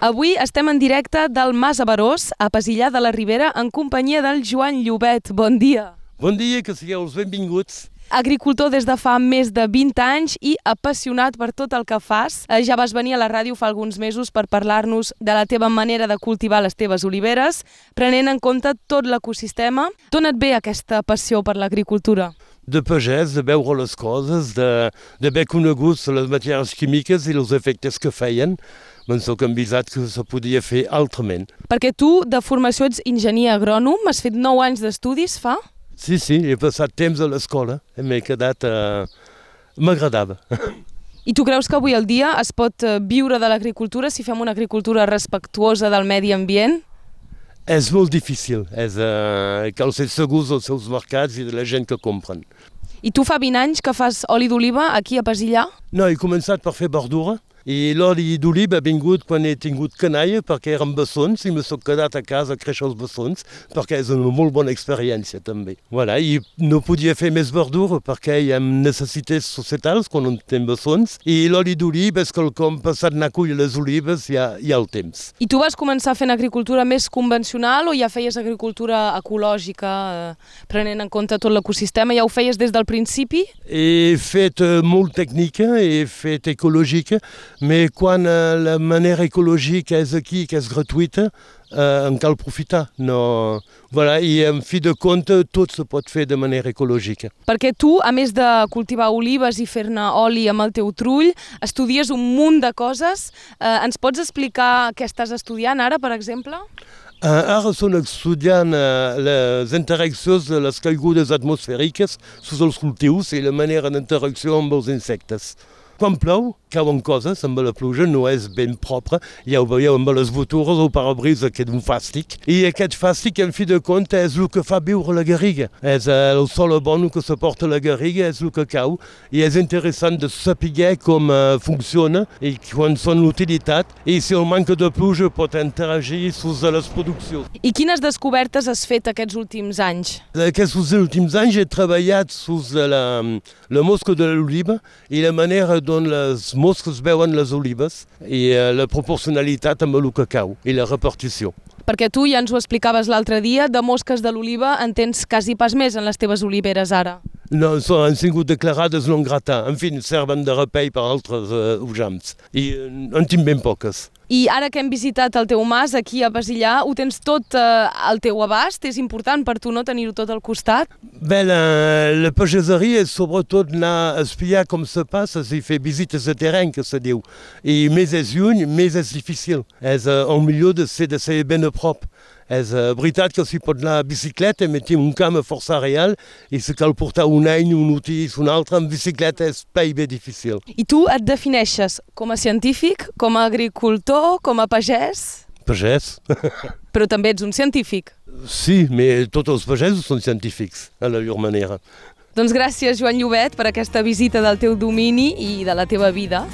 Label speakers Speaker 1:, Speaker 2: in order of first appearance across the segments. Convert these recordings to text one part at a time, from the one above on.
Speaker 1: Avui estem en directe del Mas Averós, a Pesillà de la Ribera, en companyia del Joan Llobet. Bon dia.
Speaker 2: Bon dia, que sigueu els benvinguts.
Speaker 1: Agricultor des de fa més de 20 anys i apassionat per tot el que fas. Eh, Ja vas venir a la ràdio fa alguns mesos per parlar-nos de la teva manera de cultivar les teves oliveres, prenent en compte tot l'ecosistema. D'on et ve aquesta passió per l'agricultura?
Speaker 2: De pagès, de veure les coses, de- d'haver conegut les matèries químiques i els efectes que feien, me'n soc envisat que se podia fer altrament.
Speaker 1: Perquè tu, de formació, ets enginyer agrònom, has fet 9 anys d'estudis, fa?
Speaker 2: Sí, sí, he passat temps a l'escola m'he quedat... Eh, M'agradava.
Speaker 1: I tu creus que avui el dia es pot eh, viure de l'agricultura si fem una agricultura respectuosa del medi ambient?
Speaker 2: És molt difícil, és, eh, cal ser segurs dels seus mercats i de la gent que compren.
Speaker 1: I tu fa 20 anys que fas oli d'oliva aquí a Pesillà?
Speaker 2: No, he començat per fer verdura i l'oli d'oliva ha vingut quan he tingut canalla perquè eren bessons i me soc quedat a casa a créixer els bessons perquè és una molt bona experiència també. Voilà, I no podia fer més verdura perquè hi ha necessitats societals quan on tem bessons i l'oli d'oliva és quelcom passat anar a collir les olives hi ha, hi ha el temps.
Speaker 1: I tu vas començar fent agricultura més convencional o ja feies agricultura ecològica, eh, prenent en compte tot l'ecosistema? Ja ho feies des del principi?
Speaker 2: He fet eh, molt tècnica, he fet ecològica, però quan eh, la manera ecològica és aquí, que és gratuïta, eh, en cal profitar. No, voilà, I en fi de compte tot se pot fer de manera ecològica.
Speaker 1: Perquè tu, a més de cultivar olives i fer-ne oli amb el teu trull, estudies un munt de coses. Eh, ens pots explicar què estàs estudiant ara, per exemple?
Speaker 2: Uh, ara estic estudiant uh, les interaccions de les caigudes atmosfèriques sus els cultius i la manera d'interacció amb els insectes. Quan plou, cauen coses amb la pluja, no és ben propre, ja ho veieu amb les botures o parabrisa que és un fàstic. I aquest fàstic, en fi de compte, és el que fa viure la garriga. És el sol bon que suporta la garriga, és el que cau, i és interessant de saber com uh, funciona i quan són l'utilitat, i si el manca de pluja pot interagir sus les produccions.
Speaker 1: I quines descobertes has fet aquests últims anys?
Speaker 2: Aquests últims anys he treballat sus la, la mosca de l'oliva i la manera dont les mosques veuen les olives i eh, la proporcionalitat amb el cacau i la repartició.
Speaker 1: Perquè tu ja ens ho explicaves l'altre dia, de mosques de l'oliva en tens quasi pas més en les teves oliveres ara.
Speaker 2: No, són, han sigut declarades non grata. En fi, serven de repei per altres uh, ujams. I uh, en tinc ben poques.
Speaker 1: I ara que hem visitat el teu mas aquí a Basillà, ho tens tot eh, al teu abast? És important per tu no tenir-ho tot al costat?
Speaker 2: Bé, la, la pageseria és sobretot anar a espiar com se passa, si fer visites de terreny, que se diu. I més és lluny, més és difícil. És uh, el millor de ser, de ser ben a prop. És veritat que s'hi pot anar a bicicleta, metim un camp força real i si cal portar un any, un utilitz, un altre, en bicicleta és pai bé difícil.
Speaker 1: I tu et defineixes com a científic, com a agricultor, com a pagès?
Speaker 2: Pagès?
Speaker 1: Però també ets un científic.
Speaker 2: sí, però tots els pagesos són científics, a la llur manera.
Speaker 1: Doncs gràcies, Joan Llobet, per aquesta visita del teu domini i de la teva vida.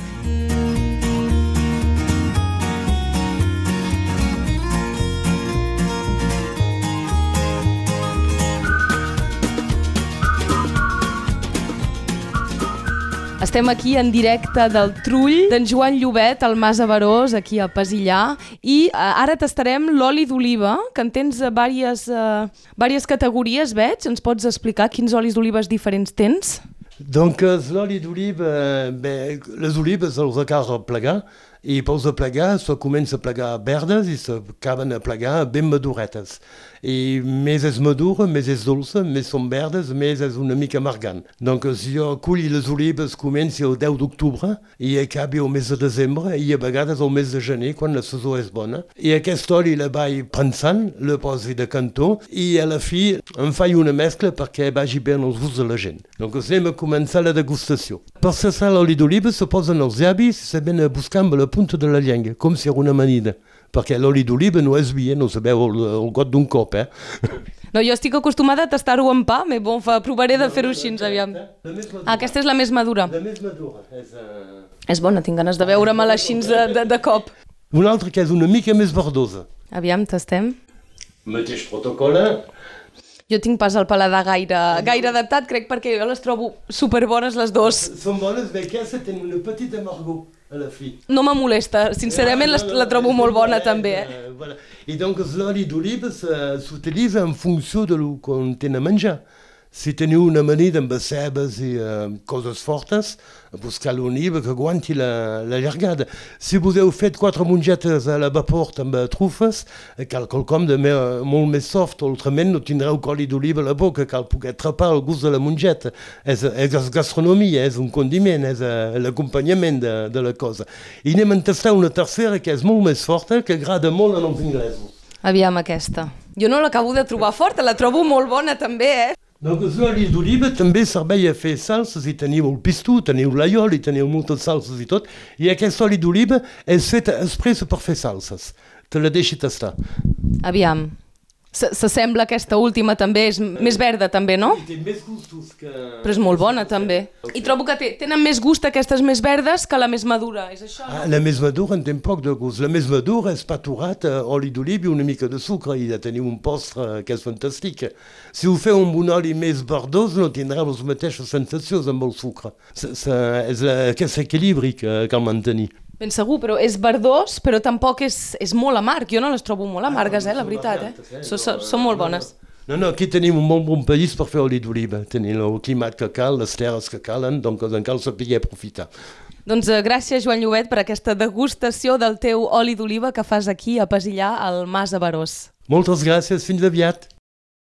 Speaker 1: Estem aquí en directe del Trull d'en Joan Llobet, al Mas Averós, aquí a Pesillà, i eh, ara tastarem l'oli d'oliva, que en tens eh, diverses, eh, diverses categories, veig. Ens pots explicar quins olis d'olives diferents tens?
Speaker 2: Donc, l'oli d'oliva, bé, les olives els acaba plegar i pels a plegar se comença a plegar verdes i s'acaben a plegar ben maduretes. I més és madura, més és dolça, més són verdes, més és una mica amargant. Donc, si jo culli les olives comenci el 10 d'octubre i acabi el mes de desembre i a vegades el mes de gener quan la saison és bona. I aquest oli la vaig prensant, la posi de cantó i a la fi em faig una mescla perquè vagi bé en els gust de la gent. Donc, anem a començar la degustació. Per cessar l'oli d'oliva se posen els llavis i se ven a buscar amb la punta de la llengua, com si era una amanida. Perquè l'oli d'oliva no és vi, eh? no sabeu el, el got d'un cop, eh?
Speaker 1: No, jo estic acostumada a tastar-ho en pa, però bon, fa, provaré de fer-ho així, aviam. Ah, aquesta és la més madura.
Speaker 2: La més madura. És, uh...
Speaker 1: És bona, tinc ganes de veure-me-la així de, de, de cop.
Speaker 2: Una altra que és una mica més verdosa.
Speaker 1: Aviam, tastem.
Speaker 2: Mateix protocol.
Speaker 1: Jo tinc pas el paladar gaire, gaire adaptat, crec, perquè jo les trobo superbones les dues.
Speaker 2: Són bones, bé, aquesta tenen una petita amargor. a la fi.
Speaker 1: No me molesta, sincerament la, la trobo molt bona també. Eh?
Speaker 2: Uh, voilà. I doncs l'oli d'oliva s'utilitza en funció de lo que tenen a menjar. Si teniu una amanida amb cebes i uh, coses fortes, buscar l'oliva que aguanti la, la llargada. Si vos heu fet quatre mongetes a la vapor amb trufes, cal quelcom de me, molt més soft, altrament no tindreu coli d'oliva a la boca, cal poder atrapar el gust de la mongeta. És, és gastronomia, és un condiment, és l'acompanyament de, de la cosa. I anem a tastar una tercera que és molt més forta, que agrada molt als inglesos.
Speaker 1: Aviam aquesta. Jo no l'acabo de trobar forta, la trobo molt bona també, eh?
Speaker 2: Donc l'oli d'oliva també serveix a fer salses i teniu el pistó, teniu l'aiol i teniu moltes salses i tot. I aquest oli d'oliva és fet expressa per fer salses. Te la deixi tastar.
Speaker 1: Aviam. S'assembla aquesta última també, és més verda també, no?
Speaker 2: I té més gustos que...
Speaker 1: Però és molt bona també. I trobo que tenen més gust aquestes més verdes que la més madura, és això?
Speaker 2: Ah, la més madura en té poc de gust. La més madura és paturat, eh, oli d'oliva i una mica de sucre i ja teniu un postre que és fantàstic. Si ho feu amb un oli més verdós no tindrà les mateixes sensacions amb el sucre. S -s és aquest equilibri que cal mantenir.
Speaker 1: Ben segur, però és verdós, però tampoc és, és molt amarg. Jo no les trobo molt amargues, eh, la veritat. Eh? Són, són, molt bones.
Speaker 2: No, no, aquí tenim un molt bon país per fer oli d'oliva. Tenim el climat que cal, les terres que calen, doncs en cal saber aprofitar.
Speaker 1: Doncs uh, gràcies, Joan Llobet, per aquesta degustació del teu oli d'oliva que fas aquí a Pesillà, al Mas Averós.
Speaker 2: Moltes gràcies, fins aviat.